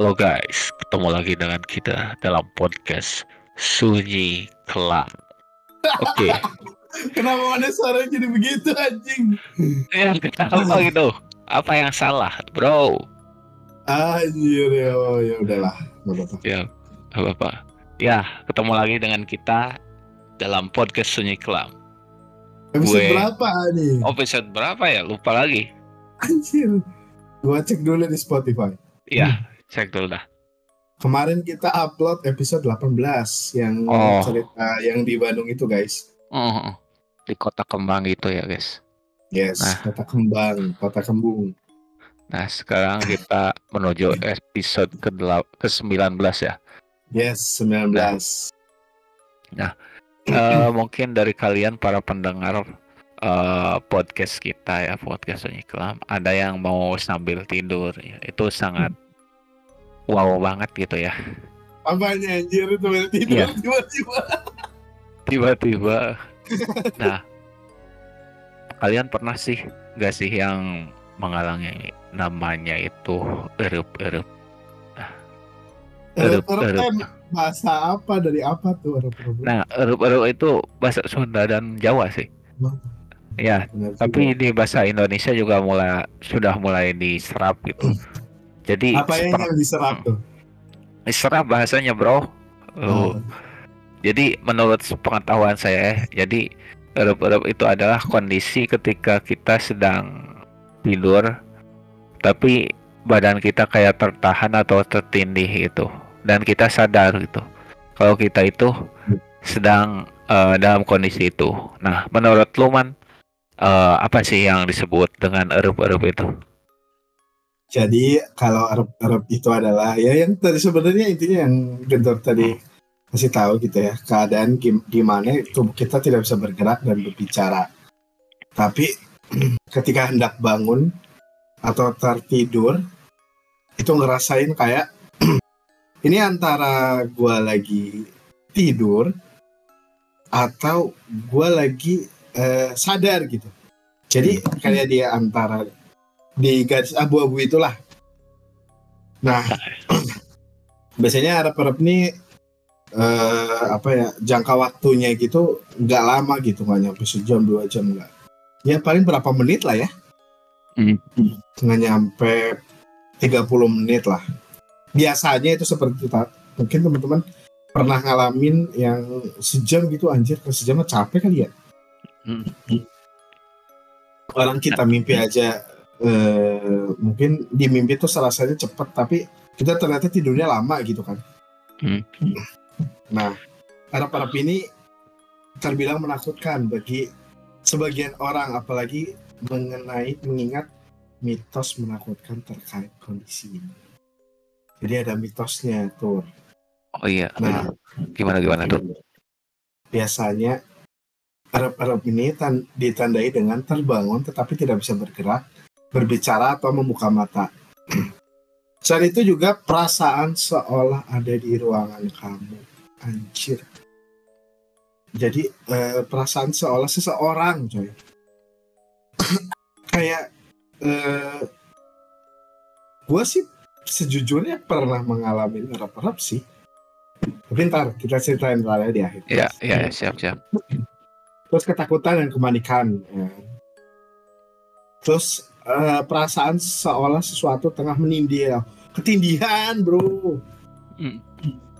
Halo guys, ketemu lagi dengan kita dalam podcast Sunyi Kelam. Oke, Kenapa mana suaranya jadi begitu anjing? ya kenapa gitu? Apa yang salah, bro? Anjir ya, oh, ya udahlah. Nggak apa-apa. Ya, apa apa? Ya, ketemu lagi dengan kita dalam podcast Sunyi Kelam. Episode Gue- berapa nih? Episode berapa ya? Lupa lagi. Anjir. Gua cek dulu di Spotify. Ya, cek dulu dah. Kemarin kita upload episode 18 yang Oh. cerita yang di Bandung itu guys. Oh, di kota kembang gitu ya guys. Yes, Nah. kota kembang, kota kembung. Nah, sekarang kita menuju episode ke ke-19 ya. Yes, 19. Eh, mungkin dari kalian para pendengar eh, podcast kita ya podcast Sunyi Kelam ada yang mau sambil tidur ya, itu sangat wow banget gitu ya Apanya anjir itu Iya. tiba-tiba. tiba-tiba nah kalian pernah sih gak sih yang mengalami namanya itu Erup, Erup, erup. kan bahasa apa dari apa tuh erup, erup? nah erup-erup itu bahasa Sunda dan Jawa sih ya Benar juga. tapi di bahasa Indonesia juga mulai sudah mulai diserap gitu jadi apa yang diserap tuh? diserap bahasanya bro. Oh. Jadi menurut pengetahuan saya jadi erup-erup itu adalah kondisi ketika kita sedang tidur tapi badan kita kayak tertahan atau tertindih gitu. Dan kita sadar gitu kalau kita itu sedang eh, dalam kondisi itu. Nah menurut lu man eh, apa sih yang disebut dengan erup-erup itu Jadi kalau Arab-Arab itu adalah ya yang tadi sebenarnya intinya yang Gentor tadi kasih tahu gitu ya keadaan gim- gimana tubuh kita tidak bisa bergerak dan berbicara. Tapi ketika hendak bangun atau tertidur itu ngerasain kayak ini antara gua lagi tidur atau gua lagi eh, sadar gitu. Jadi kayak dia antara di garis abu-abu itulah. Nah, biasanya Arab-Arab ini eh, apa ya jangka waktunya gitu nggak lama gitu nggak nyampe sejam dua jam nggak. Ya paling berapa menit lah ya? Hmm. Nggak nyampe 30 menit lah. Biasanya itu seperti itu. Mungkin teman-teman pernah ngalamin yang sejam gitu anjir ke sejam capek kali ya. Hmm. Orang kita mimpi aja eh, mungkin di mimpi itu rasanya cepet tapi kita ternyata tidurnya lama gitu kan. Hmm. Nah, Arab-Arab ini terbilang menakutkan bagi sebagian orang apalagi mengenai mengingat mitos menakutkan terkait kondisi ini. Jadi ada mitosnya tuh. oh iya Nah, gimana gimana tuh biasanya Arab-Arab ini tan- ditandai dengan terbangun tetapi tidak bisa bergerak, berbicara atau membuka mata. Selain itu juga perasaan seolah ada di ruangan kamu. Anjir. Jadi eh, perasaan seolah seseorang, coy. Kayak eh gue sih sejujurnya pernah mengalami Arab-Arab sih. Tapi ntar kita ceritain ntar ya di akhir. ya ya siap siap terus ketakutan dan kepanikan ya. terus eh, perasaan seolah sesuatu tengah menindih ketindihan bro Hmm.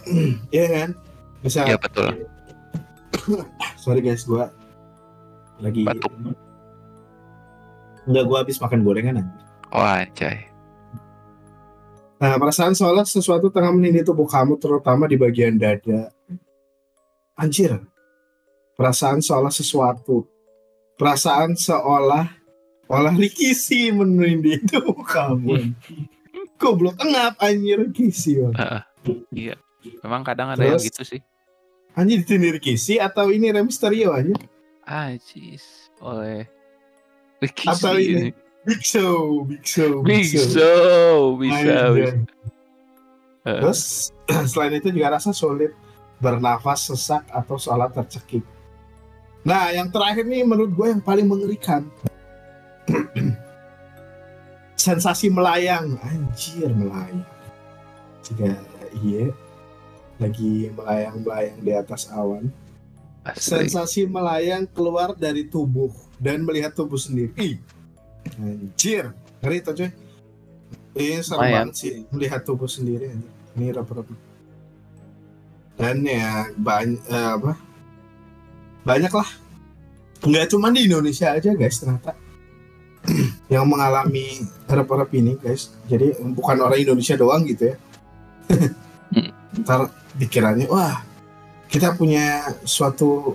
Iya kan bisa ya betul sorry guys gua lagi Batuk. Enggak, gua habis makan gorengan anjir. oh anjay Nah, perasaan seolah sesuatu tengah menindih tubuh kamu, terutama di bagian dada. Anjir. Perasaan seolah sesuatu. Perasaan seolah olah Rikisi menindih tubuh kamu. Goblok ngap anjir Rikisi. Bang. Heeh. iya memang kadang ada yang Terus? gitu sih Anjir ditindih Rikisi atau ini Rey Mysterio anjir? Ajis oleh Ricky Atau Sih. ini Big Show, Big Show, Big Show bisa Anjir. bisa. Terus selain itu juga rasa sulit bernafas sesak atau seolah tercekik. Nah, yang terakhir nih menurut gue yang paling mengerikan. Sensasi melayang, anjir melayang. jika iya lagi melayang-melayang di atas awan Asli. sensasi melayang keluar dari tubuh dan melihat tubuh sendiri anjir ngeri tuh coy ini serem Lumayan. banget sih melihat tubuh sendiri anjir. ini rap-rap dan ya banyak apa banyak lah nggak cuma di Indonesia aja guys ternyata yang mengalami rap-rap ini guys. Jadi bukan orang Indonesia doang gitu ya. Ntar dikiranya wah kita punya suatu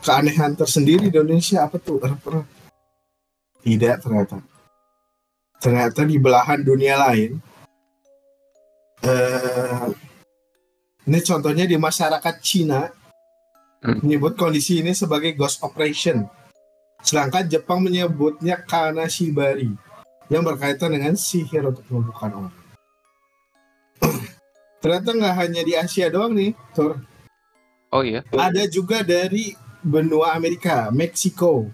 keanehan tersendiri di Indonesia. Apa tuh rap-rap tidak ternyata. Ternyata di belahan dunia lain eh ini contohnya di masyarakat Cina Hmm. menyebut kondisi ini sebagai ghost operation. Sedangkan Jepang menyebutnya kanashibari yang berkaitan dengan sihir untuk melumpuhkan orang. Ternyata nggak hanya di Asia doang nih, Tur. Oh iya. Ada juga dari benua Amerika, Meksiko.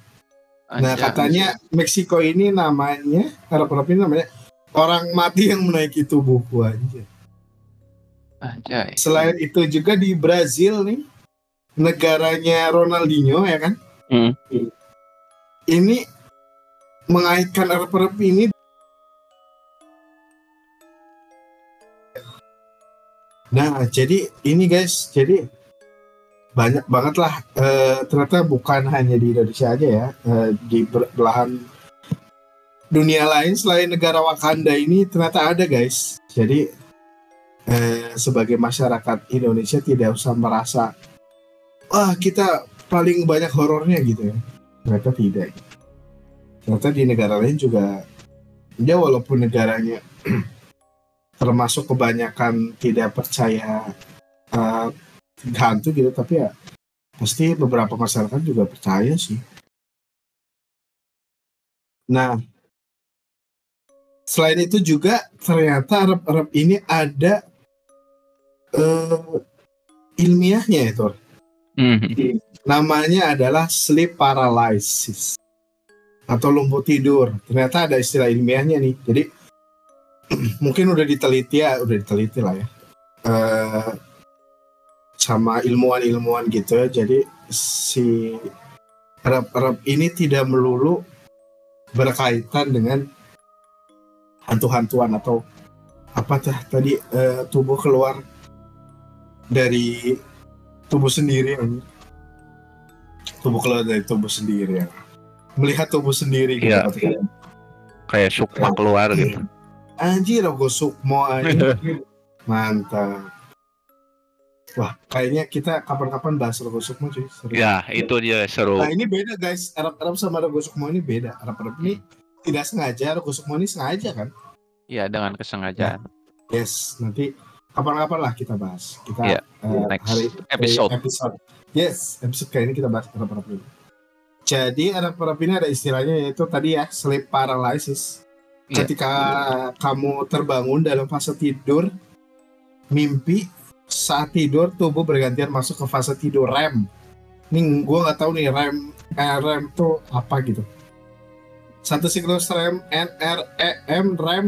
Nah katanya Meksiko ini namanya, harap-harap ini namanya orang mati yang menaiki tubuhku aja. Anjay. Selain itu juga di Brazil nih, negaranya Ronaldinho ya kan? Hmm. Ini mengaitkan rep-rep ini Nah, jadi ini guys, jadi banyak banget lah. eh, ternyata bukan hanya di Indonesia aja ya, eh, di belahan dunia lain selain negara Wakanda ini ternyata ada guys. Jadi eh, sebagai masyarakat Indonesia tidak usah merasa wah kita paling banyak horornya gitu ya. Ternyata tidak. Ternyata di negara lain juga ya walaupun negaranya termasuk kebanyakan tidak percaya uh, hantu gitu tapi ya pasti beberapa masyarakat juga percaya sih. Nah, selain itu juga ternyata Arab-Arab ini ada eh, ilmiahnya ya Hmm. Namanya adalah sleep paralysis atau lumpuh tidur. Ternyata ada istilah ilmiahnya nih. Jadi mungkin udah diteliti ya, udah diteliti lah ya. Eh, sama ilmuwan-ilmuwan gitu ya. Jadi si Arab-Arab ini tidak melulu berkaitan dengan hantu-hantuan atau apa tadi eh, tubuh keluar dari tubuh sendiri anjir. tubuh keluar dari tubuh sendiri ya. melihat tubuh sendiri gitu Iya. katanya. Kayak sukma keluar gitu. anjir aku sukmo anjir mantap wah kayaknya kita kapan-kapan bahas Rogo Sukmo cuy Seru. Ya, itu dia seru. nah ini beda guys Arab Arab sama Rogo Sukmo ini beda Arab Arab ini tidak sengaja Rogo Sukmo ini sengaja kan Iya dengan kesengajaan. yes nanti kapan-kapan lah kita bahas. Kita Iya, eh, next hari episode. episode. Yes episode kali ini kita bahas Arab Arab ini jadi Arab Arab ini ada istilahnya yaitu tadi ya sleep paralysis. Iya. ketika kamu terbangun dalam fase tidur mimpi saat tidur tubuh bergantian masuk ke fase tidur REM. Nih gue nggak tahu nih REM eh, REM tuh apa gitu. Satu siklus REM NREM REM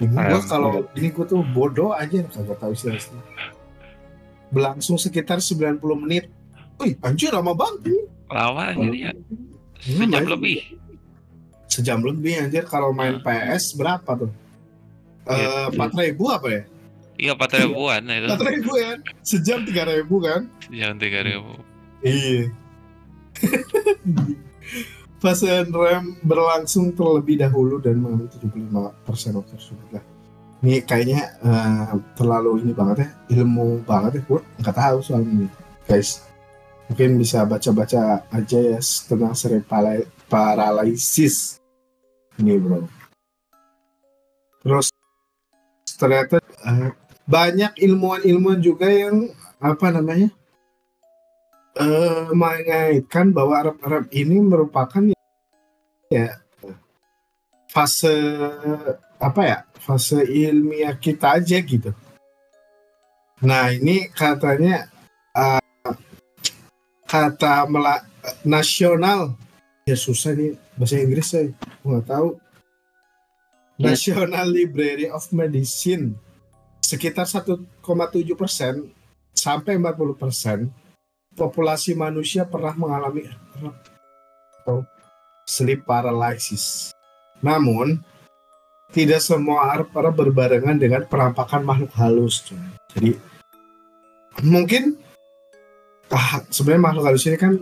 gue kalau ini gue tuh bodoh aja kagak tahu istilah-istilah berlangsung sekitar 90 menit Wih, anjir lama banget. Lama jadi ya. Hmm, Sejam main- lebih. Sejam lebih anjir kalau main PS berapa tuh? Eh, Iya. empat ribu apa ya? Iya, empat ribuan itu. Empat ribu ya? Sejam tiga ribu kan? Yang tiga ribu. Iya. Fase rem berlangsung terlebih dahulu dan mengambil 75% waktu tersebut lah. Ini kayaknya eh, terlalu ini banget ya, ilmu banget ya. Gue nggak tahu soal ini, guys. Mungkin bisa baca-baca aja ya tentang sleep pala- paralysis. Ini bro. Terus ternyata eh, banyak ilmuwan-ilmuwan juga yang apa namanya eh mengaitkan bahwa Arab-Arab ini merupakan ya fase apa ya fase ilmiah kita aja gitu. Nah ini katanya eh, kata mela- nasional. Ya susah nih bahasa Inggris saya nggak tahu. National Library of Medicine. Sekitar 1,7 persen sampai 40 persen populasi manusia pernah mengalami atau sleep paralysis. Namun, tidak semua arep berbarengan dengan penampakan makhluk halus. Jadi, mungkin ah, sebenarnya makhluk halus ini kan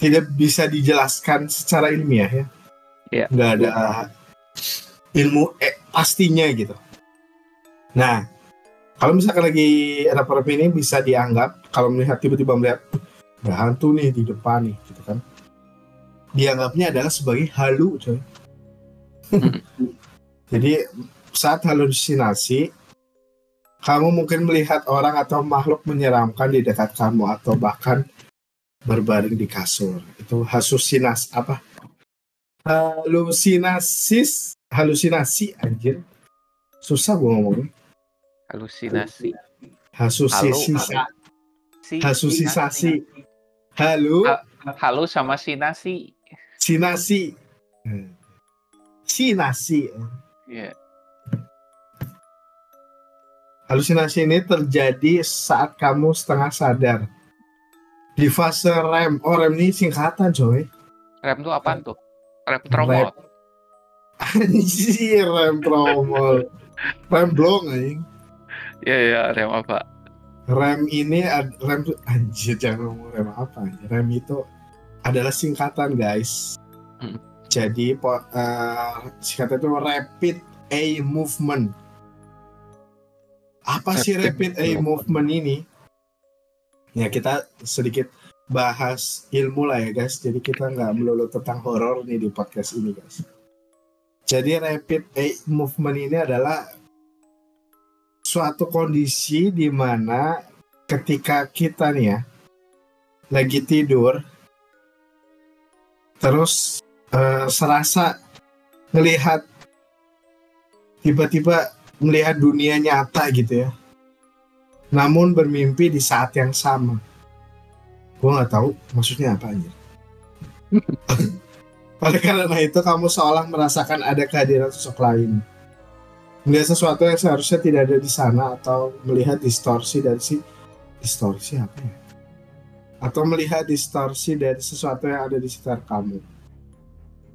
tidak bisa dijelaskan secara ilmiah ya. Iya. Nggak ada ilmu eh, pastinya gitu. Nah, kalau misalkan lagi ada ini bisa dianggap kalau melihat tiba-tiba melihat "Uh, ada hantu nih di depan nih gitu kan. Dianggapnya adalah sebagai halu coy. Jadi saat halusinasi kamu mungkin melihat orang atau makhluk menyeramkan di dekat kamu atau bahkan berbaring di kasur. Itu halusinas apa? Halusinasis, halusinasi anjir. Susah gue ngomongnya. Halusinasi. Hasusisi, Si, hasusisasi. Halu, Ha- Halo sama sinasi. sinasi. Hmm. Sinasi. Iya. Halusinasi ini terjadi saat kamu setengah sadar. Di fase REM. Oh, REM ini singkatan, coy. Rem tuh apaan tuh? Rem tromol. Anjir, REM tromol. REM blong, anjing. Iya iya rem apa? Rem ini rem anjir jangan ngomong rem apa. Rem itu adalah singkatan guys. Hmm. Jadi po- eh, singkatan itu rapid eye movement. Apa sih Rapid rapid eye movement ini? Ya kita sedikit bahas ilmu lah ya guys. Jadi kita nggak melulu tentang horor nih di podcast ini guys. Jadi rapid eye movement ini adalah suatu kondisi di mana ketika kita nih ya lagi tidur terus eh, serasa melihat tiba-tiba melihat dunia nyata gitu ya. Namun bermimpi di saat yang sama. Gue nggak tahu maksudnya apa aja oleh karena itu kamu seolah merasakan ada kehadiran sosok lain melihat sesuatu yang seharusnya tidak ada di sana atau melihat distorsi dari si distorsi apa ya? Atau melihat distorsi dari sesuatu yang ada di sekitar kamu.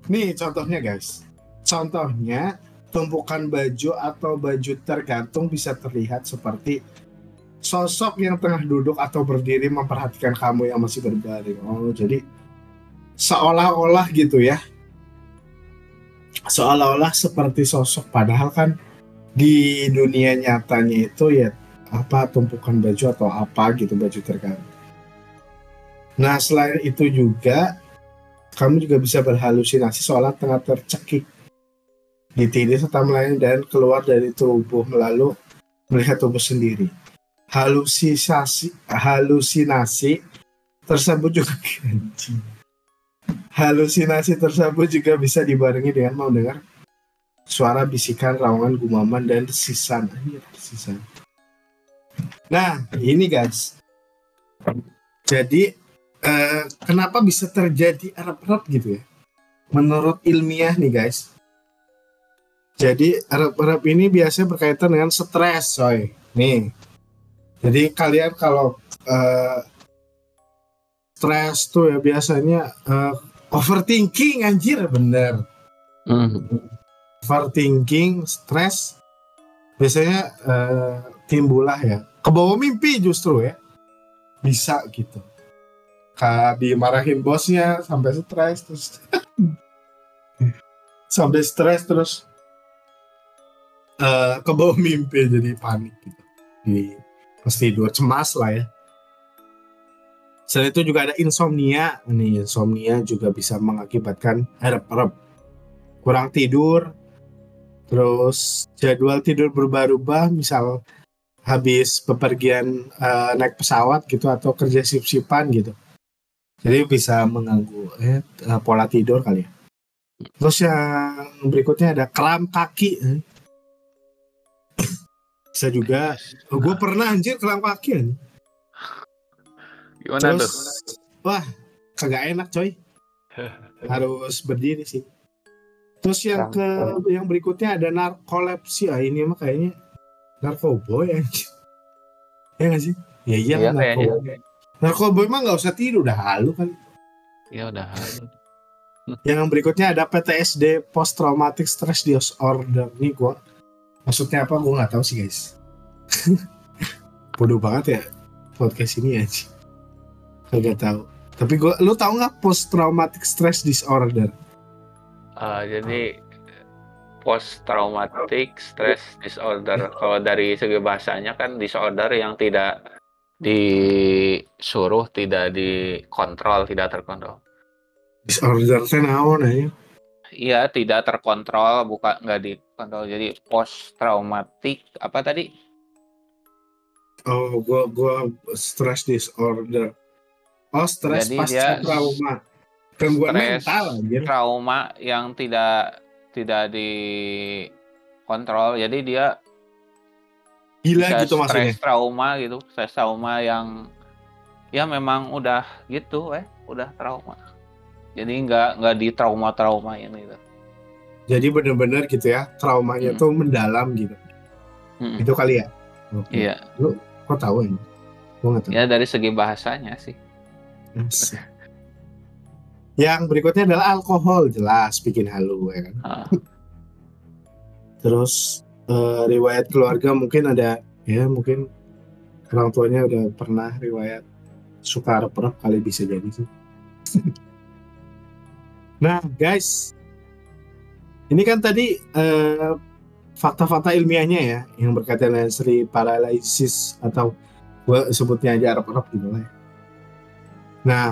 Nih contohnya guys. Contohnya tumpukan baju atau baju tergantung bisa terlihat seperti sosok yang tengah duduk atau berdiri memperhatikan kamu yang masih berbaring. Oh, jadi seolah-olah gitu ya. Seolah-olah seperti sosok padahal kan di dunia nyatanya itu ya apa tumpukan baju atau apa gitu baju tergantung. Nah selain itu juga kamu juga bisa berhalusinasi seolah tengah tercekik ditindih serta melayang dan keluar dari tubuh melalui melihat tubuh sendiri. Halusinasi halusinasi tersebut juga halusinasi tersebut juga bisa dibarengi dengan mendengar suara bisikan, rawangan, gumaman, dan desisan. Anjir, desisan. Nah, ini guys. Jadi, eh, kenapa bisa terjadi Arab-Arab gitu ya? Menurut ilmiah nih guys. Jadi, Arab-Arab ini biasanya berkaitan dengan stres, coy. Nih. Jadi, kalian kalau eh, stres tuh ya biasanya eh, overthinking, anjir, bener Hmm. Overthinking, stres, biasanya eh, timbullah ya. Kebawa mimpi justru ya. Bisa gitu. Dimarahin bosnya sampai stres terus. sampai stres terus eh kebawa mimpi jadi panik gitu. Di pas tidur cemas lah ya. Selain itu juga ada insomnia. Nih, insomnia juga bisa mengakibatkan harap-harap kurang tidur, terus jadwal tidur berubah-ubah, misal habis bepergian eh, naik pesawat gitu atau kerja sip-sipan gitu. Jadi bisa mengganggu eh, eh, pola tidur kali ya. Terus yang berikutnya ada kram kaki. eh. Bisa juga. gue pernah anjir kram kaki. anjir. Gimana Terus, tuh? wah, kagak enak coy. Harus berdiri sih. Terus yang ke yang berikutnya ada narkolepsi. Ah, ini mah kayaknya narkoboy anjir. Ya nggak sih? Ya iya, Iya, narkoboy. Narkoboy mah nggak usah tidur udah halu kan. Ya udah. Yang berikutnya ada PTSD post traumatic stress disorder. Nih gua maksudnya apa gua nggak tahu sih guys. Bodoh banget ya podcast ini ya. Kagak tahu. Tapi gua lu tahu nggak post traumatic stress disorder? Eh, jadi post traumatic stress disorder kalau dari segi bahasanya kan disorder yang tidak disuruh tidak dikontrol tidak terkontrol Disorder teh naon aja? iya tidak terkontrol bukan nggak dikontrol jadi post traumatic apa tadi Oh, gua gua stress disorder. Oh, stress pasca trauma. Gangguan stres, mental anjir. trauma yang tidak tidak dikontrol jadi dia Gila bisa gitu maksudnya. stres trauma gitu stres trauma yang ya memang udah gitu eh udah trauma jadi nggak nggak di trauma traumain gitu Jadi bener-bener gitu ya, traumanya Hmm. tuh mendalam gitu. Mm-mm. Itu kali ya? Oke. iya Kok tahu ini? Gua nggak tahu. ya dari segi bahasanya sih. Yang berikutnya adalah alkohol, jelas bikin halu ya kan. Ah, Terus eh, riwayat keluarga mungkin ada ya mungkin orang tuanya udah pernah riwayat suka rep kali bisa jadi sih. nah guys, ini kan tadi eh, fakta-fakta ilmiahnya ya yang berkaitan dengan seri paralysis atau gua sebutnya aja rep gitu lah. ya. Nah,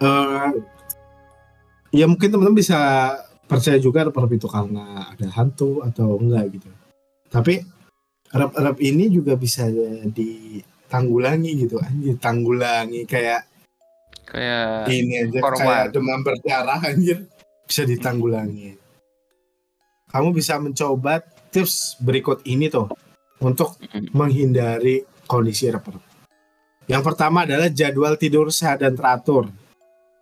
eh, ya mungkin teman-teman bisa percaya juga rep itu karena ada hantu atau enggak gitu. Tapi rep-rep ini juga bisa ditanggulangi gitu, anjir tanggulangi kayak kayak ini aja korban. kayak demam berdarah anjir bisa ditanggulangi. Kamu bisa mencoba tips berikut ini tuh untuk menghindari kondisi rep-rep. Yang pertama adalah jadwal tidur sehat dan teratur.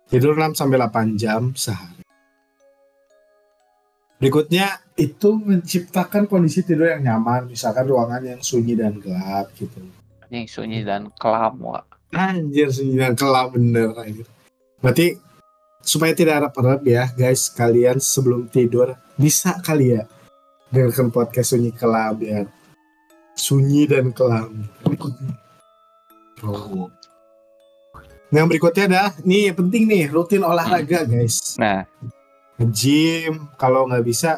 Tidur 6 sampai 8 jam sehari. Berikutnya itu menciptakan kondisi tidur yang nyaman, misalkan ruangan yang sunyi dan gelap gitu. anjing sunyi dan kelam wak Anjir sunyi dan gelap bener anjir. Berarti supaya tidak rep-rep ya guys, kalian sebelum tidur bisa kali ya dengarkan podcast sunyi kelam ya. Sunyi dan kelam. Oh. Yang berikutnya adalah nih yang penting nih rutin olahraga guys. nah Gym kalau nggak bisa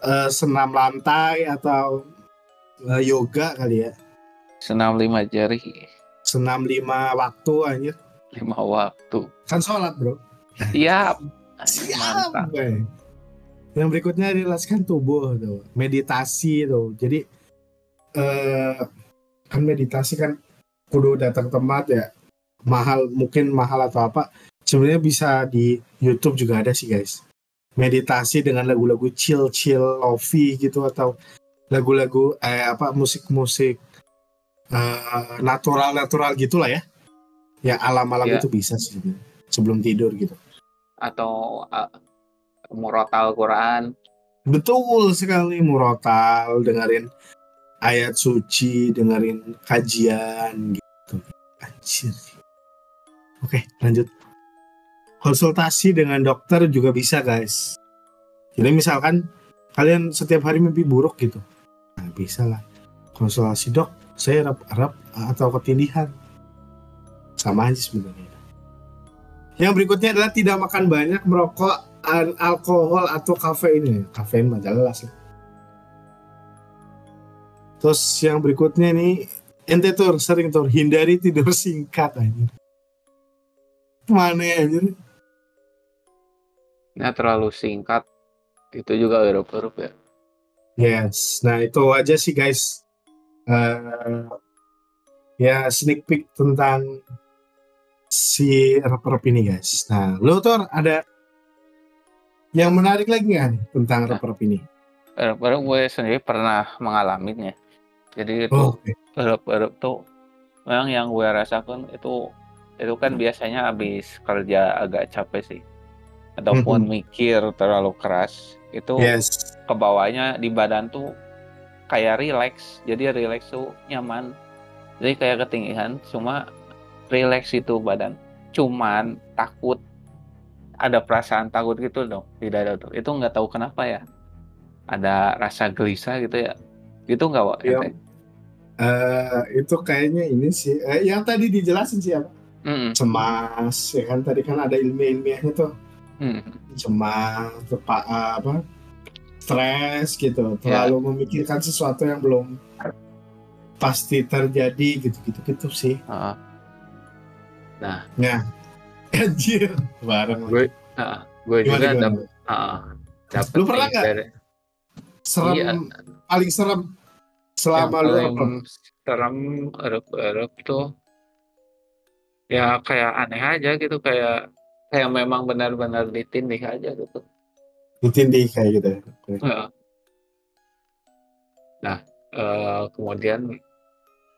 eh, senam lantai atau eh, yoga kali ya. senam lima jari Senam lima waktu anjir. lima waktu Kan sholat bro. siap Siap. mantap Boy. Yang berikutnya rilekskan tubuh tuh, meditasi tuh. Jadi eh kan meditasi kan kudu datang tempat ya mahal mungkin mahal atau apa sebenarnya bisa di YouTube juga ada sih guys meditasi dengan lagu-lagu chill chill lofi gitu atau lagu-lagu eh apa musik-musik eh, natural natural gitulah ya ya alam-alam Iya. itu bisa sih sebenarnya. sebelum tidur gitu atau uh, murotal Quran Betul sekali murotal, dengerin ayat suci, dengerin kajian gitu. Anjir. Oke, lanjut. Konsultasi dengan dokter juga bisa, guys. Jadi misalkan kalian setiap hari mimpi buruk gitu. Nah, bisa lah. Konsultasi dok, saya rap-rap atau ketindihan. Sama aja sebenarnya. Yang berikutnya adalah tidak makan banyak, merokok, alkohol atau kafein ya. Kafein mah jelas lah. Terus yang berikutnya nih, ente tur sering tur hindari tidur singkat aja. Mana ya anjir? Nah, terlalu singkat itu juga huruf-huruf ya. Yes, nah itu aja sih guys. Eh, ya sneak peek tentang si rep-rep ini guys. Nah, lo tuh ada yang menarik lagi nggak nih tentang Nah. rep-rep ini? Huruf-huruf gue sendiri pernah mengalaminya. Jadi itu Oh, oke. huruf-huruf tuh memang yang gue rasakan itu itu kan biasanya habis kerja agak capek sih. ataupun Mhm. mikir terlalu keras itu Yes. ke bawahnya di badan tuh kayak relax. Jadi relax tuh nyaman. Jadi kayak ketinggian cuma relax itu badan. Cuman takut. Ada perasaan takut gitu dong di dada tuh. Itu nggak tahu kenapa ya. Ada rasa gelisah gitu ya. Itu nggak Wak, ente? Eh, itu kayaknya ini sih. Eh, yang tadi dijelasin sih Mm-mm. cemas ya kan tadi kan ada ilmiah-ilmiahnya tuh Mm. cemas tepa, apa stres gitu Ya. terlalu memikirkan sesuatu yang belum pasti terjadi gitu gitu gitu sih Heeh. anjir bareng gue Heeh. gue Gimana, juga gimana? dap- heeh. dapet Lu pernah nggak? serem Iya. paling serem selama yang lu serem erup-erup tuh ya kayak aneh aja gitu kayak kayak memang benar-benar ditindih aja gitu ditindih kayak gitu ya. Nah eh, kemudian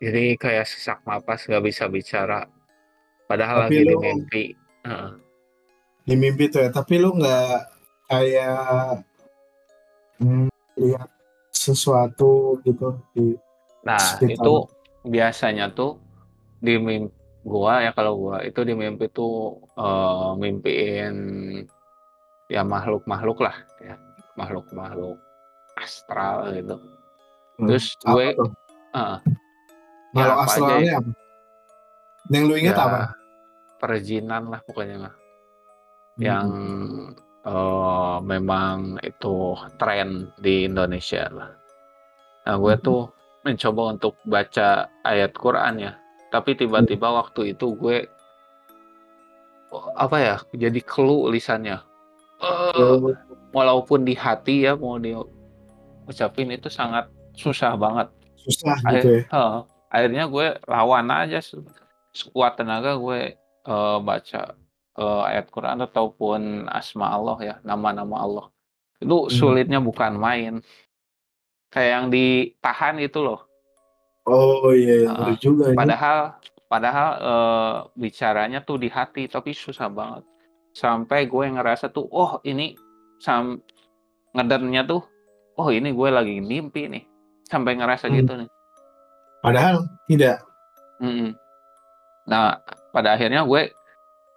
jadi kayak sesak napas nggak bisa bicara padahal Tapi lagi di lu- mimpi Heeh. di mimpi tuh ya tapi lu nggak kayak hmm, lihat sesuatu gitu di nah Sekitar. itu biasanya tuh di mimpi gua ya kalau gua itu di mimpi tuh eh, mimpiin ya makhluk-makhluk lah ya makhluk-makhluk astral gitu terus Hmm, apa gue tuh? eh, Kalau ya apa aja astralnya apa? Yang lu ingat ya, apa? perizinan lah pokoknya mah Hmm. yang eh, memang itu tren di Indonesia lah. Nah, gue Hmm. tuh mencoba untuk baca ayat Quran ya, tapi tiba-tiba Hmm. waktu itu gue apa ya, jadi clue lisannya. Oh, walaupun di hati ya mau diucapin itu sangat susah banget. susah Akhir- gitu ya. Heeh. akhirnya gue lawan aja se- sekuat tenaga gue eh, baca eh, ayat Quran ataupun asma Allah ya nama-nama Allah itu Hmm. sulitnya bukan main kayak yang ditahan itu loh Oh iya, Ah, ngeri juga ya. padahal padahal eh, bicaranya tuh di hati tapi susah banget sampai gue ngerasa tuh oh ini sam ngedernya tuh oh ini gue lagi mimpi nih sampai ngerasa Hmm. gitu nih Padahal tidak. Mm-mm. Nah, pada akhirnya gue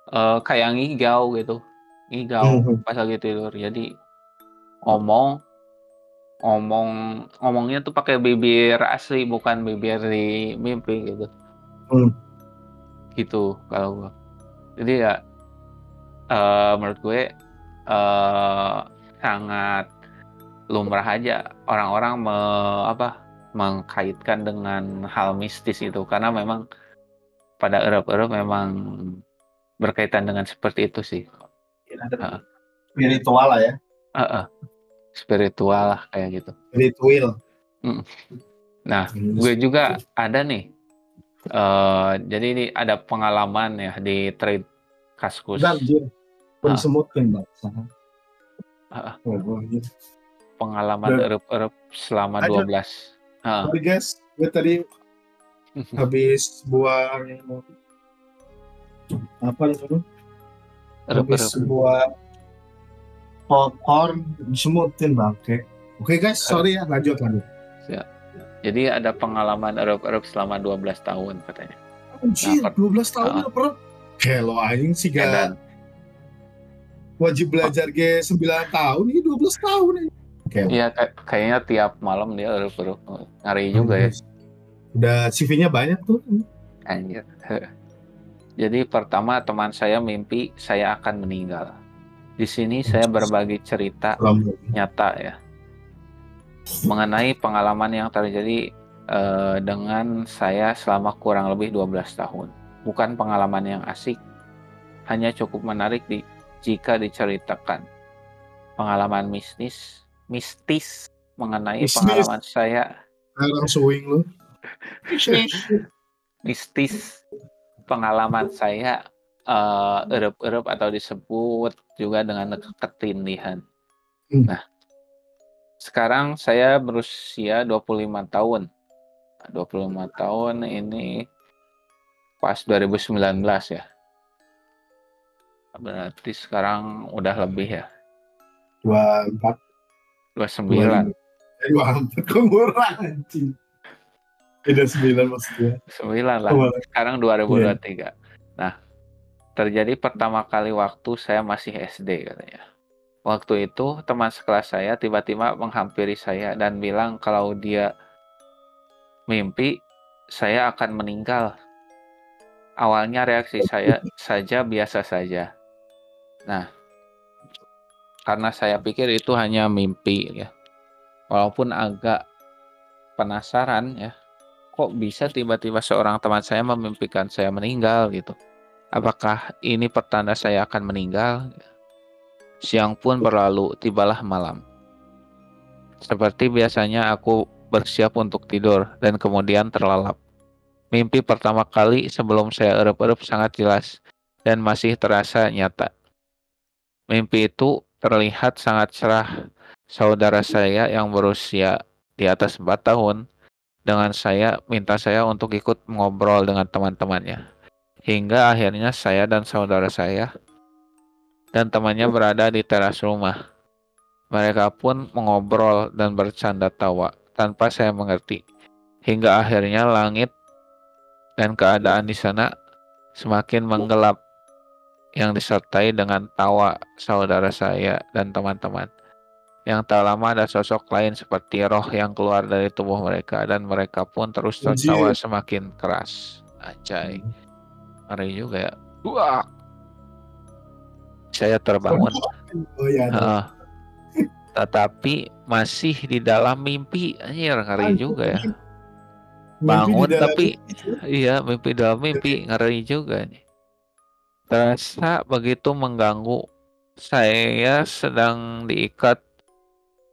eh, kayak ngigau gitu, ngigau Mhm. pas lagi tidur. Jadi ngomong, ngomong, ngomongnya tuh pakai bibir asli, bukan bibir di mimpi gitu. Hmm. Gitu kalau gue. Jadi ya eh, menurut gue eh, sangat lumrah aja orang-orang me, apa mengkaitkan dengan hal mistis itu karena memang pada Eropa memang berkaitan dengan seperti itu sih Ah. Spiritual lah ya. Heeh. Spiritual lah kayak gitu Spiritual. nah gue juga ada nih eh jadi ini ada pengalaman ya di trade kaskus. Pun Ah. semutin. Sana. Ah. Oh, pengalaman Udah. Eropa selama. 12 Heeh. Sorry guys, gue tadi habis buang apa itu? Habis buang popcorn disemutin bangke. Oke guys, sorry ya, lanjut lanjut. jadi ada pengalaman Eropa selama 12 tahun katanya Anjir, Nah, 12 tahun ah. ya, Bro. Kelo anjing sih Ya, gak dan wajib belajar ge 9 tahun ini 12 tahun ya. Iya, kay- kayaknya tiap malam dia harus perlu ngari juga ya. Udah CV-nya banyak tuh. Anjir. Jadi pertama teman saya mimpi saya akan meninggal. Di sini saya berbagi cerita nyata ya mengenai pengalaman yang terjadi eh, dengan saya selama kurang lebih 12 tahun. Bukan pengalaman yang asik, hanya cukup menarik di, jika diceritakan. Pengalaman mistis, mistis mengenai Mistis. pengalaman saya lu. mistis pengalaman saya eh erup-erup atau disebut juga dengan ketindihan. Hmm. Nah, sekarang saya berusia 25 tahun. Nah, 25 tahun ini pas 2019 ya. Berarti sekarang udah lebih ya? dua empat 29. dua empat kok murah anjing beda sembilan maksudnya 9 lah. Sekarang 2023. Nah, terjadi pertama kali waktu saya masih SD katanya. Waktu itu teman sekelas saya tiba-tiba menghampiri saya dan bilang kalau dia mimpi saya akan meninggal. Awalnya reaksi saya saja biasa saja. Nah, karena saya pikir itu hanya mimpi ya. Walaupun agak penasaran ya, kok bisa tiba-tiba seorang teman saya memimpikan saya meninggal gitu. Apakah ini pertanda saya akan meninggal? Siang pun berlalu, tibalah malam. Seperti biasanya aku bersiap untuk tidur dan kemudian terlalap. Mimpi pertama kali sebelum saya erup-erup sangat jelas dan masih terasa nyata. Mimpi itu terlihat sangat cerah. Saudara saya yang berusia di atas 4 tahun dengan saya minta saya untuk ikut ngobrol dengan teman-temannya. Hingga akhirnya saya dan saudara saya dan temannya berada di teras rumah. Mereka pun mengobrol dan bercanda tawa tanpa saya mengerti. Hingga akhirnya langit dan keadaan di sana semakin menggelap yang disertai dengan tawa saudara saya dan teman-teman. Yang tak lama ada sosok lain seperti roh yang keluar dari tubuh mereka dan mereka pun terus tertawa semakin keras. Anjay. Ngeri juga ya. Wah. Saya terbangun. oh ya ada. Heeh. tetapi masih di dalam mimpi. Anjir, ngeri juga ya. Bangun tapi iya mimpi dalam mimpi ngeri juga nih. Terasa begitu mengganggu. Saya sedang diikat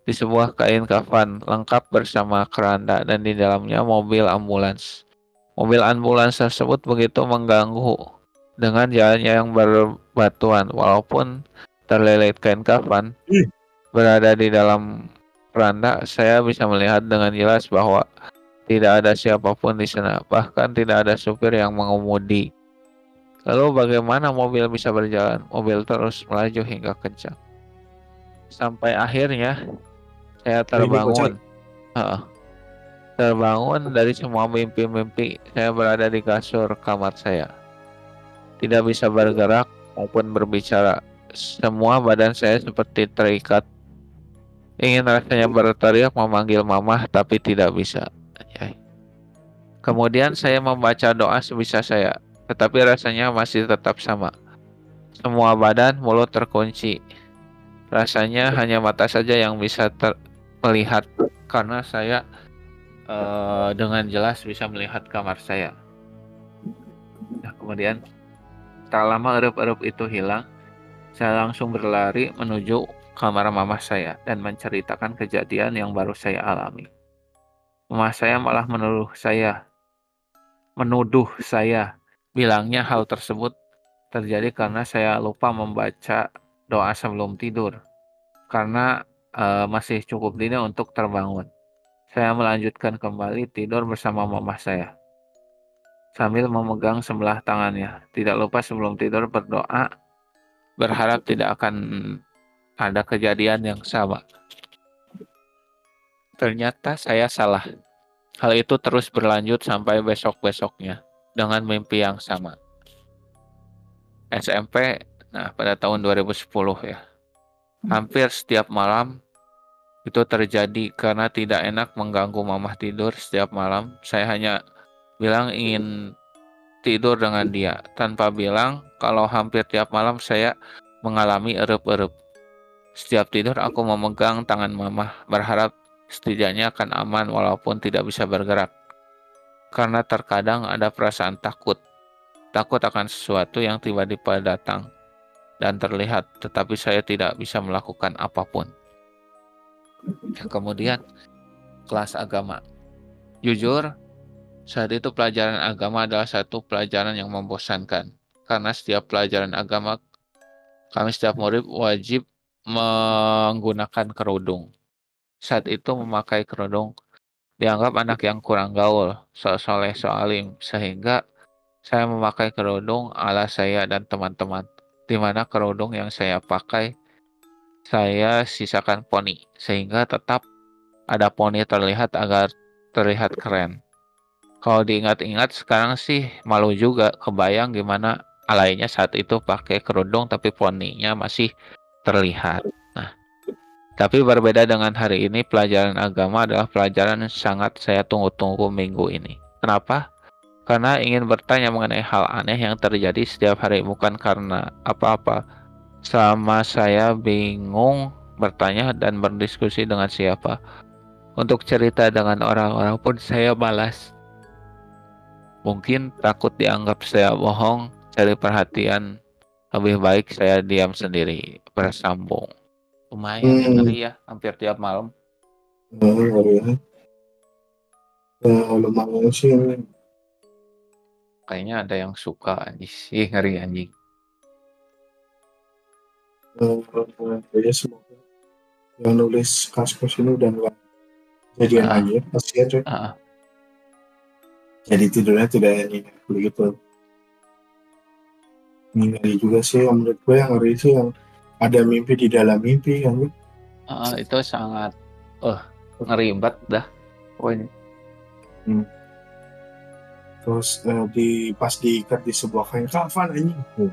di sebuah kain kafan lengkap bersama keranda dan di dalamnya mobil ambulans. Mobil ambulans tersebut begitu mengganggu dengan jalannya yang berbatuan walaupun terlilit kain kafan berada di dalam keranda saya bisa melihat dengan jelas bahwa tidak ada siapa pun di sana bahkan tidak ada supir yang mengemudi. Lalu bagaimana mobil bisa berjalan? Mobil terus melaju hingga kencang. Sampai akhirnya saya terbangun. Heeh. Terbangun dari semua mimpi-mimpi saya berada di kasur kamar saya. Tidak bisa bergerak maupun berbicara. Semua badan saya seperti terikat. Ingin rasanya berteriak memanggil mamah tapi tidak bisa. Kemudian saya membaca doa sebisa saya tetapi rasanya masih tetap sama. Semua badan mulut terkunci. Rasanya hanya mata saja yang bisa ter- melihat. Karena saya eh, dengan jelas bisa melihat kamar saya nah kemudian tak lama erup-erup itu hilang saya langsung berlari menuju kamar mama saya dan menceritakan kejadian yang baru saya alami. Mama saya malah menuduh saya, menuduh saya, bilangnya hal tersebut terjadi karena saya lupa membaca doa sebelum tidur, karena eh, masih cukup dini untuk terbangun. Saya melanjutkan kembali tidur bersama mama saya. Sambil memegang sebelah tangannya. Tidak lupa sebelum tidur berdoa, berharap tidak akan ada kejadian yang sama. Ternyata saya salah. Hal itu terus berlanjut sampai besok-besoknya dengan mimpi yang sama. SMP, nah pada tahun 2010 ya. Hampir setiap malam itu terjadi karena tidak enak mengganggu mamah tidur setiap malam. Saya hanya bilang ingin tidur dengan dia tanpa bilang kalau hampir tiap malam saya mengalami erup-erup. Setiap tidur aku memegang tangan mamah, berharap setidaknya akan aman walaupun tidak bisa bergerak. Karena terkadang ada perasaan takut. Takut akan sesuatu yang tiba-tiba datang dan terlihat, tetapi saya tidak bisa melakukan apa pun. Kemudian, kelas agama. Jujur, saat itu pelajaran agama adalah satu pelajaran yang membosankan. Karena setiap pelajaran agama, kami setiap murid wajib menggunakan kerudung. Saat itu memakai kerudung dianggap anak yang kurang gaul, so soleh soalim, sehingga saya memakai kerudung ala saya dan teman-teman. di mana kerudung yang saya pakai saya sisakan poni sehingga tetap ada poni terlihat agar terlihat keren. Kalau diingat-ingat sekarang sih malu juga kebayang gimana alainya saat itu pakai kerudung tapi poninya masih terlihat. Nah, tapi berbeda dengan hari ini pelajaran agama adalah pelajaran yang sangat saya tunggu-tunggu minggu ini. Kenapa? Karena ingin bertanya mengenai hal aneh yang terjadi setiap hari bukan karena apa-apa. Selama saya bingung bertanya dan berdiskusi dengan siapa. Untuk cerita dengan orang-orang pun saya malas. Mungkin takut dianggap saya bohong, cari perhatian. Lebih baik saya diam sendiri, bersambung. Lumayan ya, Hmm. ngeri ya, hampir tiap malam. Nah, ya. Nah, lumayan sih. Kayaknya ada yang suka anjing. Ih, ngeri anjing. Ya semoga yang nulis kasus ini udah nggak jadian Ah. aja kasihan coy Ah, jadi tidurnya tidak nyenyak begitu ini ngeri juga sih yang menurut gue yang ngeri sih yang ada mimpi di dalam mimpi gue ah, itu sangat eh ngeri banget dah. Pokoknya. terus eh, di pas diikat di sebuah kain kafan anjing oh,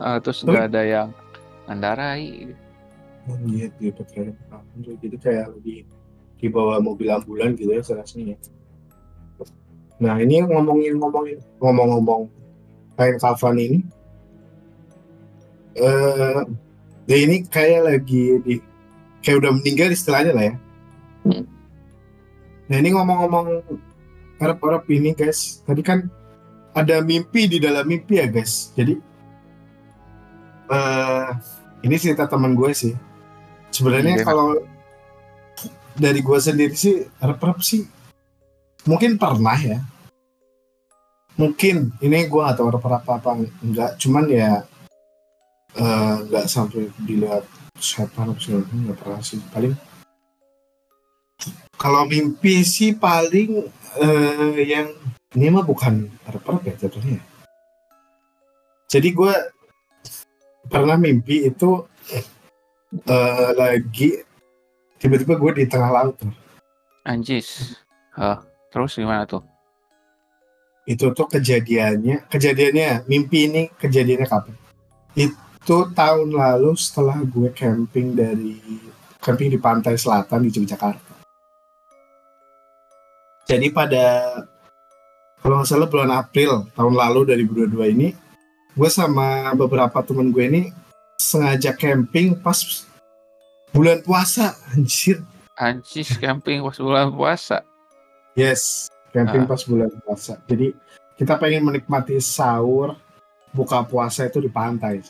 Ah, terus nggak ada yang ngendarai. anjir gitu kayak kafan tuh. jadi kayak di di bawah mobil ambulan gitu ya serasnya nah ini ngomongin ngomongin ngomong-ngomong kain kafan ini eh ya ini kayak lagi di kayak udah meninggal istilahnya lah ya Hmm. nah ini ngomong-ngomong harap-harap ini guys tadi kan ada mimpi di dalam mimpi ya guys jadi eh ini cerita teman gue sih. Sebenarnya Gimana? kalau dari gue sendiri sih harap-harap sih mungkin pernah ya. Mungkin ini gue gak tahu harap-harap apa enggak. Cuman ya eh, nggak sampai dilihat setan apa segala macam, nggak pernah sih. Paling kalau mimpi sih paling eh, yang ini mah bukan harap-harap ya jatuhnya. Jadi gue pernah mimpi itu eh, lagi tiba-tiba gue di tengah laut tuh. Anjis. Ah, terus gimana tuh? itu tuh kejadiannya kejadiannya mimpi ini kejadiannya kapan itu tahun lalu setelah gue camping dari camping di pantai selatan di Yogyakarta jadi pada kalau nggak salah bulan April tahun lalu 2022 ini gue sama beberapa temen gue ini sengaja camping pas bulan puasa anjir Anjis camping pas bulan puasa. Yes, camping Ah. pas bulan puasa. Jadi kita pengen menikmati sahur, buka puasa itu di pantai.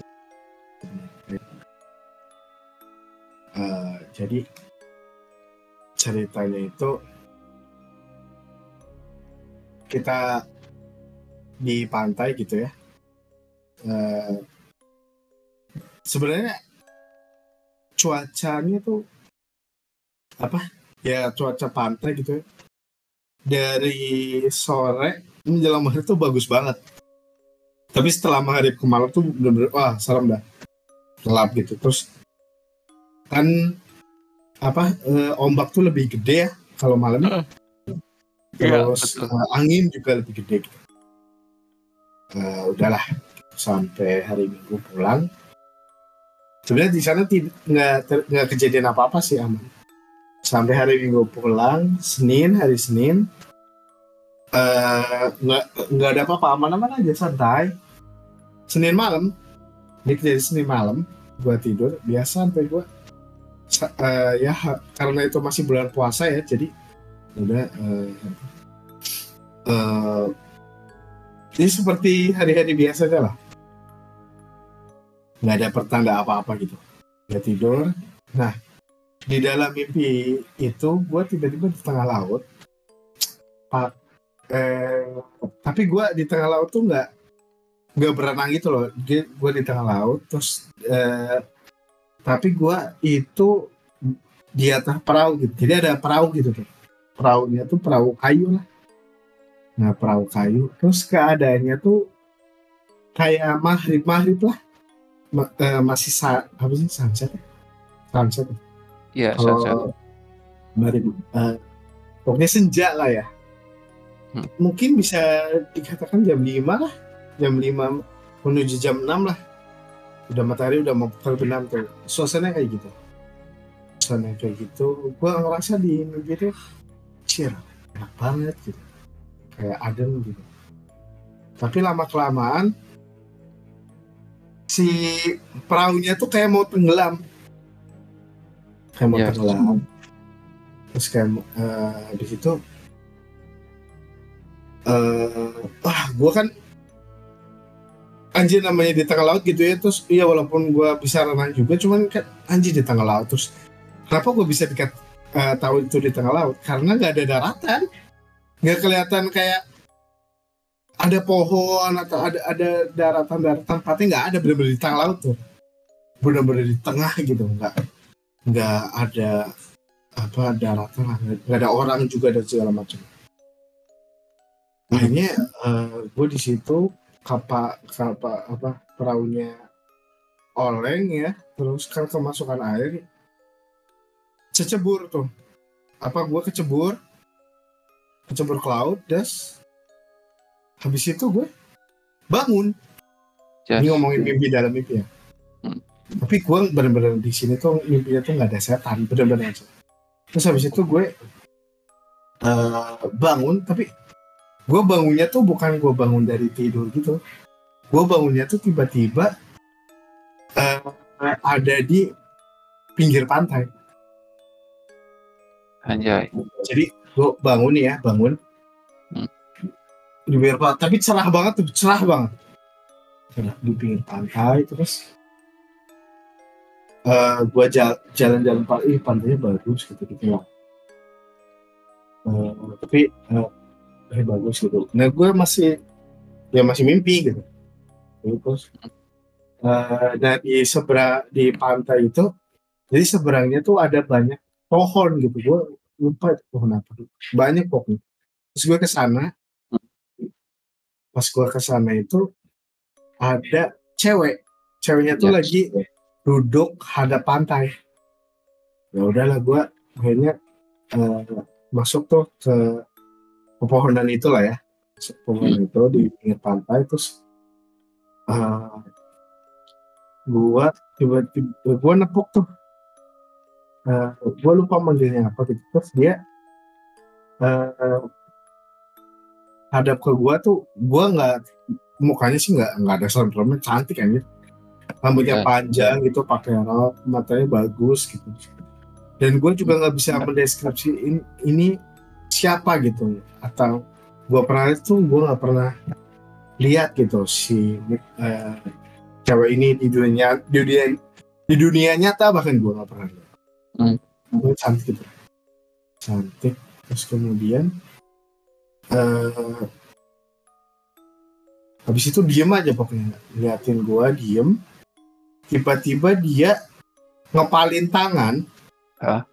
Eh, jadi ceritanya itu kita di pantai gitu ya. Eh, sebenarnya cuacanya tuh apa? Ya cuaca pantai gitu ya dari sore menjelang maghrib tuh bagus banget. Tapi setelah maghrib ke malam tuh bener-bener wah serem dah. Gelap gitu. Terus kan apa eh, ombak tuh lebih gede ya kalau malam. Iya, Terus betul. eh, angin juga lebih gede gitu. Eh, udahlah sampai hari Minggu pulang. Sebenarnya di sana tid- nggak ter- nggak kejadian apa-apa sih aman. Sampai hari Minggu pulang Senin hari Senin eh nggak nggak ada apa-apa. Aman-aman aja santai. Senin malam ini kejadian Senin malam gua tidur biasa sampai sa- eh, ya karena itu masih bulan puasa ya jadi udah eh, eh, ini seperti hari-hari biasa aja lah nggak ada pertanda apa-apa gitu. Nggak tidur. Nah di dalam mimpi itu gue tiba-tiba di tengah laut. Pak, eh, tapi gue di tengah laut tuh nggak nggak berenang gitu loh. Gue di tengah laut terus eh, tapi gue itu di atas perahu gitu. Jadi ada perahu gitu tuh. Perahunya tuh perahu kayu lah. Nah perahu kayu. Terus keadaannya tuh kayak maghrib maghrib lah ma- eh, masih sa apa sih? Sunset? Sunset. Iya, sunset. mari eh, pokoknya senja lah ya. Hmm. mungkin bisa dikatakan jam 5 lah. Jam 5 menuju jam 6 lah. Udah matahari udah mau terbenam tuh. Suasana kayak gitu. Suasana kayak gitu. Gua ngerasa di mimpi itu cheer enak banget gitu. Kayak adem gitu. Tapi lama kelamaan si perahunya tuh kayak mau tenggelam. Kayak mau Ya. tenggelam. Terus kayak eh, di situ eh wah gue kan anjir namanya di tengah laut gitu ya terus iya walaupun gue bisa renang juga cuman kan anjir di tengah laut terus kenapa gue bisa dikat eh, tahu itu di tengah laut? Karena nggak ada daratan. Nggak kelihatan kayak ada pohon atau ada ada daratan daratan. Tempatnya nggak ada benar-benar di tengah laut tuh. Benar-benar di tengah gitu nggak nggak ada apa daratan nggak ada orang juga dan segala macam. Akhirnya gue di situ kapal kapal apa perahunya oleng ya. Terus kan kemasukan air kecebur tuh. Apa gue kecebur kecebur ke laut das habis itu gue bangun Just- ini ngomongin mimpi dalam mimpi ya Hmm. tapi gue bener-bener di sini tuh mimpinya tuh nggak ada setan bener-bener aja terus habis itu gue eh, bangun tapi gue bangunnya tuh bukan gue bangun dari tidur gitu gue bangunnya tuh tiba-tiba eh, ada di pinggir pantai Anjay. jadi gue bangun ya bangun. Di pinggir pantai tapi cerah banget tuh cerah banget. Cerah di pinggir pantai terus eh gue jalan-jalan pak ih pantainya bagus gitu gitu lah Eh, tapi eh, eh, bagus gitu. Nah gue masih ya masih mimpi gitu. Terus eh, nah di seberang di pantai itu jadi seberangnya tuh ada banyak pohon gitu. Gue lupa itu pohon apa. Banyak pohon terus gue ke sana pas gue ke sana itu ada cewek. Ceweknya tuh Ya. lagi duduk hadap pantai. Ya udahlah gue akhirnya eh, masuk tuh ke pepohonan itulah ya. Pepohonan itu di pinggir pantai terus eh gua tiba-tiba gua nepuk tuh. Eh gua lupa manggilnya apa gitu. Terus dia eh hadap ke gua tuh gua nggak mukanya sih nggak nggak ada serem-seremnya cantik anjir rambutnya Ya. panjang gitu pakai rok matanya bagus gitu. Dan gue juga nggak bisa mendeskripsi ini, ini siapa gitu. Atau gue pernah tuh gue nggak pernah lihat gitu si eh, cewek ini di dunia di dunia di dunia nyata bahkan gue nggak pernah lihat. Hmm. Dia cantik gitu. Cantik terus kemudian eh habis itu diem aja pokoknya liatin gue diem tiba-tiba dia ngepalin tangan Hah?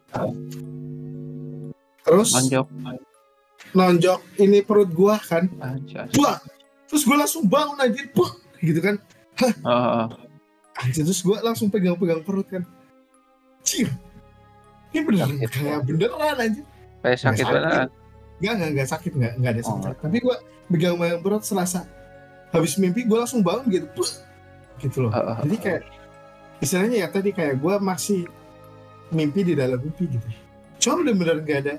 terus Manjok. nonjok ini perut gua kan. Buah! terus gue langsung bangun aja Buah! gitu kan Oh, anjir terus gue langsung pegang-pegang perut kan Cih, ini beneran kayak beneran aja kayak sakit sakit. banget. Enggak, enggak, enggak sakit, enggak, enggak ada Oh, sakit. enggak. Tapi gue pegang-pegang perut serasa habis mimpi gue langsung bangun gitu, Buah! gitu loh. Oh, oh, Jadi kayak istilahnya ya tadi kayak gue masih mimpi di dalam mimpi gitu. Cuma bener-bener nggak ada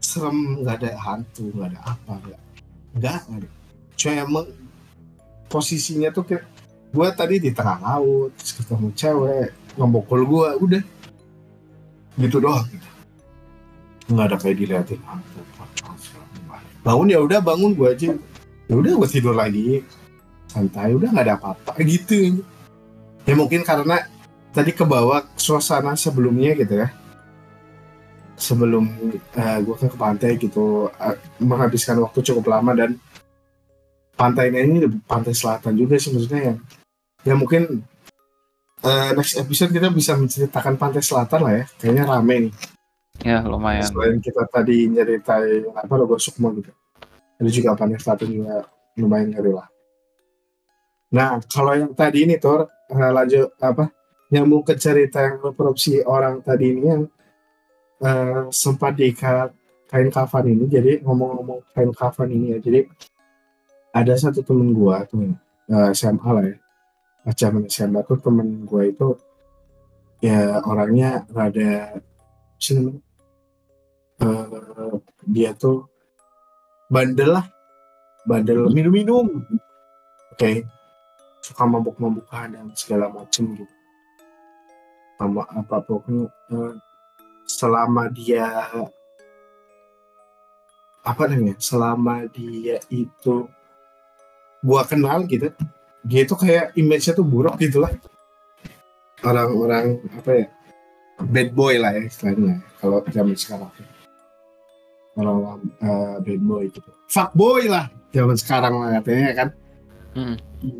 serem, nggak ada hantu, nggak ada apa, nggak, nggak nggak ada. Cuma emang posisinya tuh kayak gue tadi di tengah laut, terus ketemu cewek ngebokol gue, udah gitu doang. Gitu. Nggak ada kayak diliatin hantu. Bangun ya udah bangun gue aja, ya udah gue tidur lagi. Santai udah nggak ada apa-apa gitu. Ya mungkin karena tadi ke bawah suasana sebelumnya gitu ya. Sebelum gue ke pantai gitu eh, menghabiskan waktu cukup lama dan pantainya ini pantai selatan juga sih maksudnya ya. Ya mungkin eh, next episode kita bisa menceritakan pantai selatan lah ya. Kayaknya rame nih Ya lumayan. selain kita tadi nyeritain apa logo sukma gitu. Ada juga pantai selatan juga lumayan ngeri lah. Nah kalau yang tadi ini Tor eh, lanjut apa nyambung ke cerita yang reproduksi orang tadi ini yang eh, sempat diikat kain kafan ini. Jadi ngomong-ngomong kain kafan ini ya. Jadi ada satu temen gua tuh eh, SMA lah ya. Zaman SMA tuh temen gua itu ya orangnya rada sih Eh, dia tuh bandel lah. Bandel minum-minum. Oke. Suka mabuk-mabukan dan segala macem gitu. Sama apa pokoknya eh, selama dia apa namanya selama dia itu gua kenal gitu dia itu kayak image-nya tuh buruk gitu lah orang-orang apa ya bad boy lah ya istilahnya kalau zaman sekarang orang-orang eh, bad boy gitu fuck boy lah zaman sekarang lah katanya kan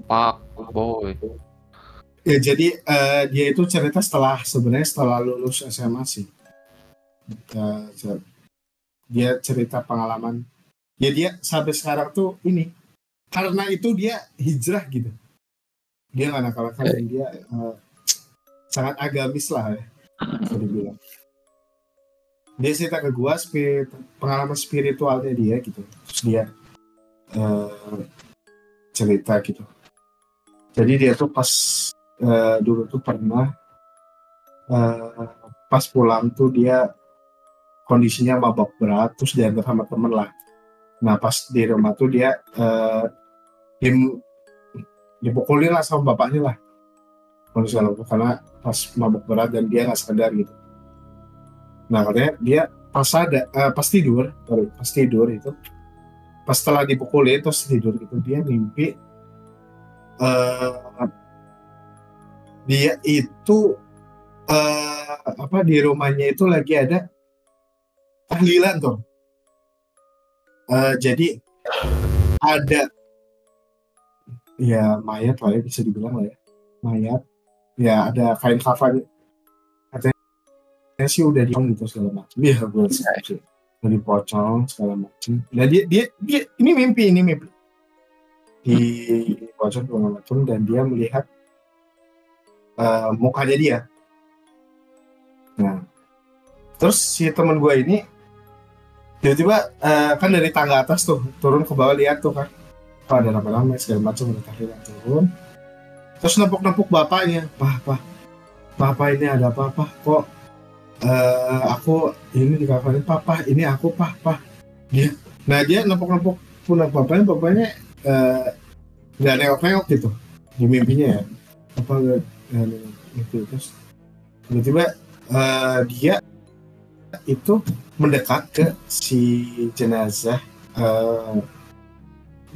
Pak boy. Ya jadi eh, dia itu cerita setelah sebenarnya setelah lulus SMA sih. Eh, cer- dia cerita pengalaman. Ya dia sampai sekarang tuh ini karena itu dia hijrah gitu. Dia nggak nakal-nakal dan dia eh, sangat agamis lah ya. bisa dibilang. Dia cerita ke gua spirit, pengalaman spiritualnya dia gitu. Terus dia eh, cerita gitu. Jadi dia tuh pas eh, dulu tuh pernah eh, pas pulang tuh dia kondisinya mabok berat terus diantar sama temen lah. Nah pas di rumah tuh dia eh, dim, dipukulin lah sama bapaknya lah. Karena pas mabok berat dan dia nggak sadar gitu. Nah katanya dia pas ada eh, pas tidur, sorry, pas tidur itu pas setelah dipukulin terus tidur gitu dia mimpi eh dia itu eh apa di rumahnya itu lagi ada tahlilan tuh. Eh, jadi ada ya mayat lah ya bisa dibilang lah ya mayat ya ada kain kafan sih udah di gitu segala macam ya gue sih. Udah dipocong segala macam nah dia dia dia ini mimpi ini mimpi. Di pocong segala macam dan dia melihat eh, mukanya dia. Nah terus si teman gue ini tiba-tiba eh, kan dari tangga atas tuh turun ke bawah lihat tuh kan. Oh, ada rame-rame segala macam udah tahlilan turun. Terus nepuk-nepuk bapaknya. Pah pah papa ini ada apa-apa? Kok eh, aku ini dikabarin papa ini aku pah dia nah dia nepuk-nepuk pundak bapaknya bapaknya eh, nggak nengok-nengok gitu di mimpinya ya. Apa gitu terus tiba-tiba eh, dia itu mendekat ke si jenazah eh,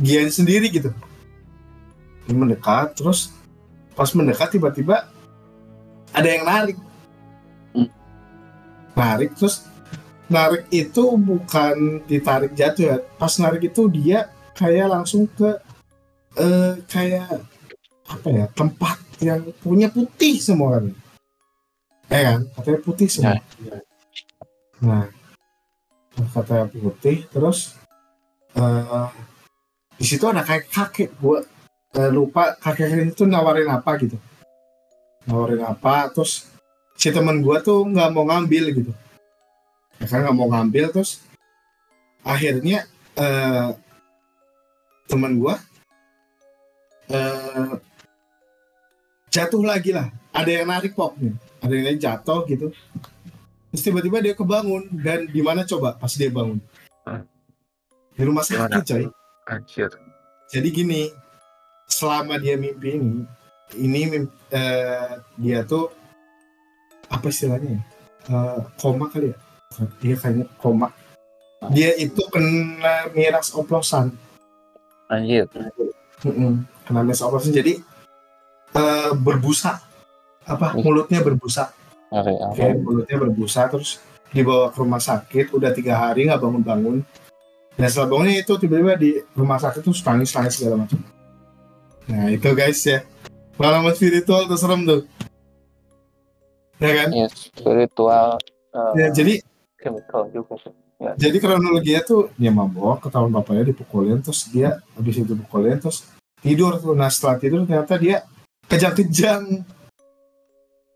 dia sendiri gitu. Dia mendekat terus pas mendekat tiba-tiba ada yang narik narik terus narik itu bukan ditarik jatuh ya. Pas narik itu dia kayak langsung ke eh, kayak apa ya tempat yang punya putih semua kan. Eh kan? Katanya putih semua. Nah katanya putih terus eh di situ ada kayak kakek. Gua eh, lupa kakek itu nawarin apa gitu. Nawarin apa terus si teman gua tuh nggak mau ngambil gitu. Ya kan nggak mau ngambil terus akhirnya eh, teman gua eh, jatuh lagi lah. Ada yang narik poknya ada yang jatuh gitu. Terus tiba-tiba dia kebangun dan di mana coba pas dia bangun? Di rumah sakit coy. Anjir. jadi gini selama dia mimpi ini ini eh, dia tuh apa istilahnya ya? Eh, koma kali ya? Dia kayaknya koma. Dia itu kena miras oplosan. Anjir. Mm-mm. kena miras oplosan. Jadi eh, berbusa. Apa mulutnya berbusa. Oke, Oke, mulutnya berbusa terus dibawa ke rumah sakit. Udah tiga hari nggak bangun-bangun. Dan setelah bangunnya itu tiba-tiba di rumah sakit tuh nangis nangis segala macam. Nah itu guys ya. Pengalaman spiritual tuh serem tuh ya kan? Ya, spiritual eh, ya jadi chemical juga sih. jadi kronologinya tuh dia mabok ketahuan bapaknya dipukulin terus dia habis itu dipukulin terus tidur tuh. Nah setelah tidur ternyata dia kejang-kejang.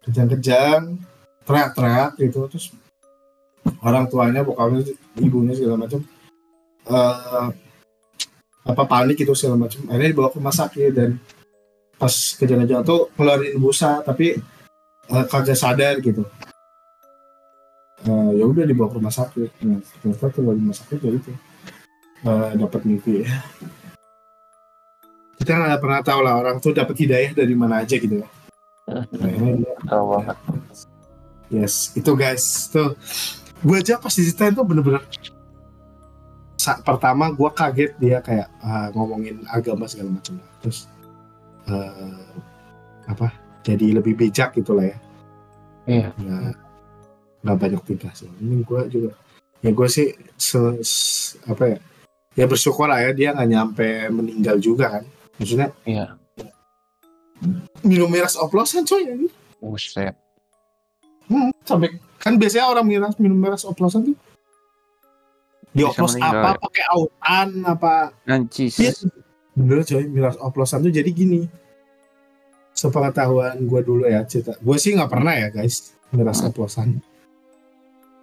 Kejang-kejang teriak-teriak gitu terus orang tuanya bokapnya ibunya segala macam eh apa panik itu segala macam. Akhirnya dibawa ke rumah sakit dan pas kejang-kejang tuh ngeluarin busa tapi eh, kagak sadar gitu. Eh, ya udah dibawa ke rumah sakit. Nah, ternyata keluar rumah sakit ya itu. Eh, dapat mimpi. Ya kita nggak pernah tahu lah orang tuh dapat hidayah dari mana aja gitu ya. Tahu banget. Yes, itu guys, tuh gue aja pas diceritain tuh bener-bener saat pertama gue kaget dia kayak ah, ngomongin agama segala macam terus eh, apa jadi lebih bijak gitu lah ya Iya. nggak nggak banyak tingkah sih ini gue juga ya gue sih se- se- apa ya ya bersyukur lah ya dia nggak nyampe meninggal juga kan maksudnya Iya. minum miras oplosan coy ya Buset. Hmm, sampai kan biasanya orang miras minum miras oplosan tuh dioplos apa ya? pakai autan apa Nancis. Iya. bener coy miras oplosan tuh jadi gini sepengetahuan gue dulu ya cerita. Gue sih nggak pernah ya guys miras oplosan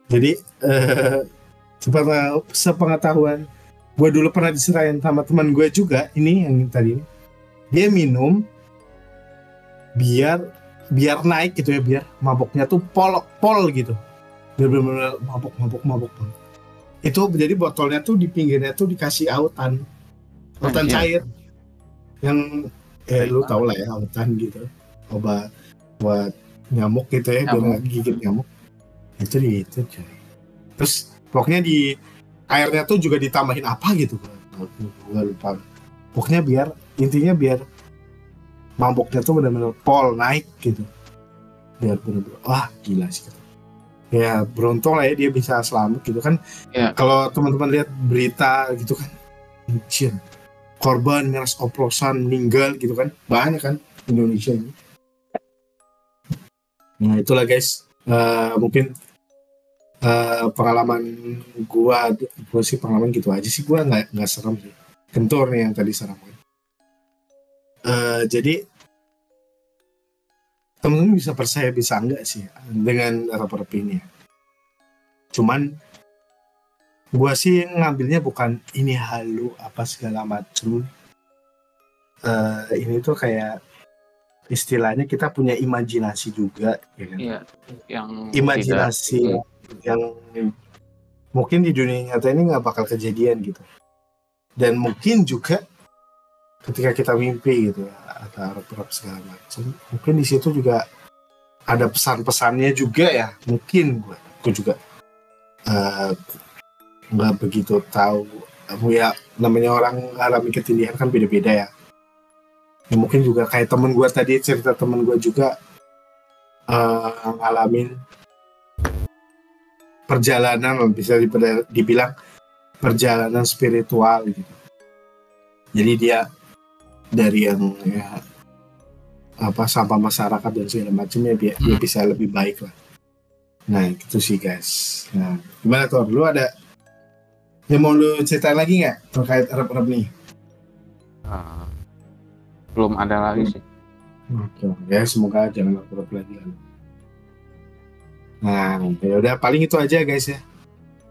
jadi eh, sepengetahuan, gue dulu pernah diserahin sama teman gue juga ini yang tadi. Dia minum biar biar naik gitu ya biar maboknya tuh pol pol gitu. Biar benar-benar mabok mabok mabok. Itu jadi botolnya tuh di pinggirnya tuh dikasih autan. Autan cair. Yang eh lu tau lah ya autan gitu. Obat buat nyamuk gitu ya biar nggak gigit nyamuk. Itu di itu coy. Terus pokoknya di airnya tuh juga ditambahin apa gitu gua lupa. Pokoknya biar intinya biar maboknya tuh benar-benar pol naik gitu. Biar benar-benar wah gila sih ya beruntung lah ya dia bisa selamat gitu kan. Iya. kalau teman-teman lihat berita gitu kan anjir korban miras oplosan meninggal gitu kan. Banyak kan Indonesia ini. Nah itulah guys. Eh, mungkin eh, pengalaman gua gua sih pengalaman gitu aja sih. Gua nggak nggak serem sih. Kentur nih yang tadi serem Eh, jadi temen-temen bisa percaya bisa enggak sih dengan rap-rap ini ya. cuman gua sih ngambilnya bukan ini halu apa segala macem Eh, ini tuh kayak istilahnya kita punya imajinasi juga ya kan? Iya. Yang imajinasi yang mungkin di dunia nyata ini nggak bakal kejadian gitu dan mungkin juga ketika kita mimpi gitu ya atau harap segala macam mungkin di situ juga ada pesan-pesannya juga ya mungkin gue gue juga eh, nggak begitu tahu ya namanya orang alami ketindihan kan beda-beda ya Ya, mungkin juga kayak temen gue tadi cerita temen gue juga eh, ngalamin perjalanan bisa dibilang perjalanan spiritual gitu. Jadi dia dari yang ya apa sampah masyarakat dan segala macamnya dia, dia bisa lebih baik lah. Nah itu sih guys. Nah gimana tuh? Lu ada yang mau lu ceritain lagi nggak terkait Arab-Arab nih? Ah, belum ada lagi sih. Oke, ya semoga jangan Arab lagi. Nah, ya udah paling itu aja guys ya.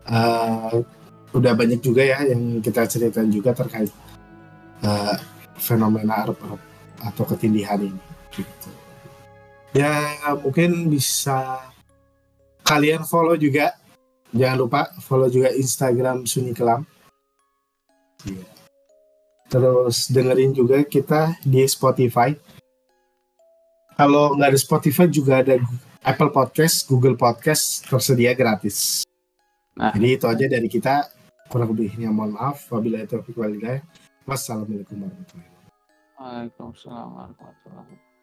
Eh, udah banyak juga ya yang kita ceritain juga terkait eh, fenomena Arab-Arab atau ketindihan ini. Gitu. Ya mungkin bisa kalian follow juga. Jangan lupa follow juga Instagram Sunyi Kelam. Iya. Terus dengerin juga kita di Spotify. Kalau nggak ada Spotify juga ada Apple Podcast, Google Podcast tersedia gratis. Nah. Jadi itu aja dari kita. Kurang lebihnya mohon maaf. Wabillahi taufiq hidayah. Wassalamualaikum warahmatullahi wabarakatuh. Waalaikumsalam warahmatullahi wabarakatuh.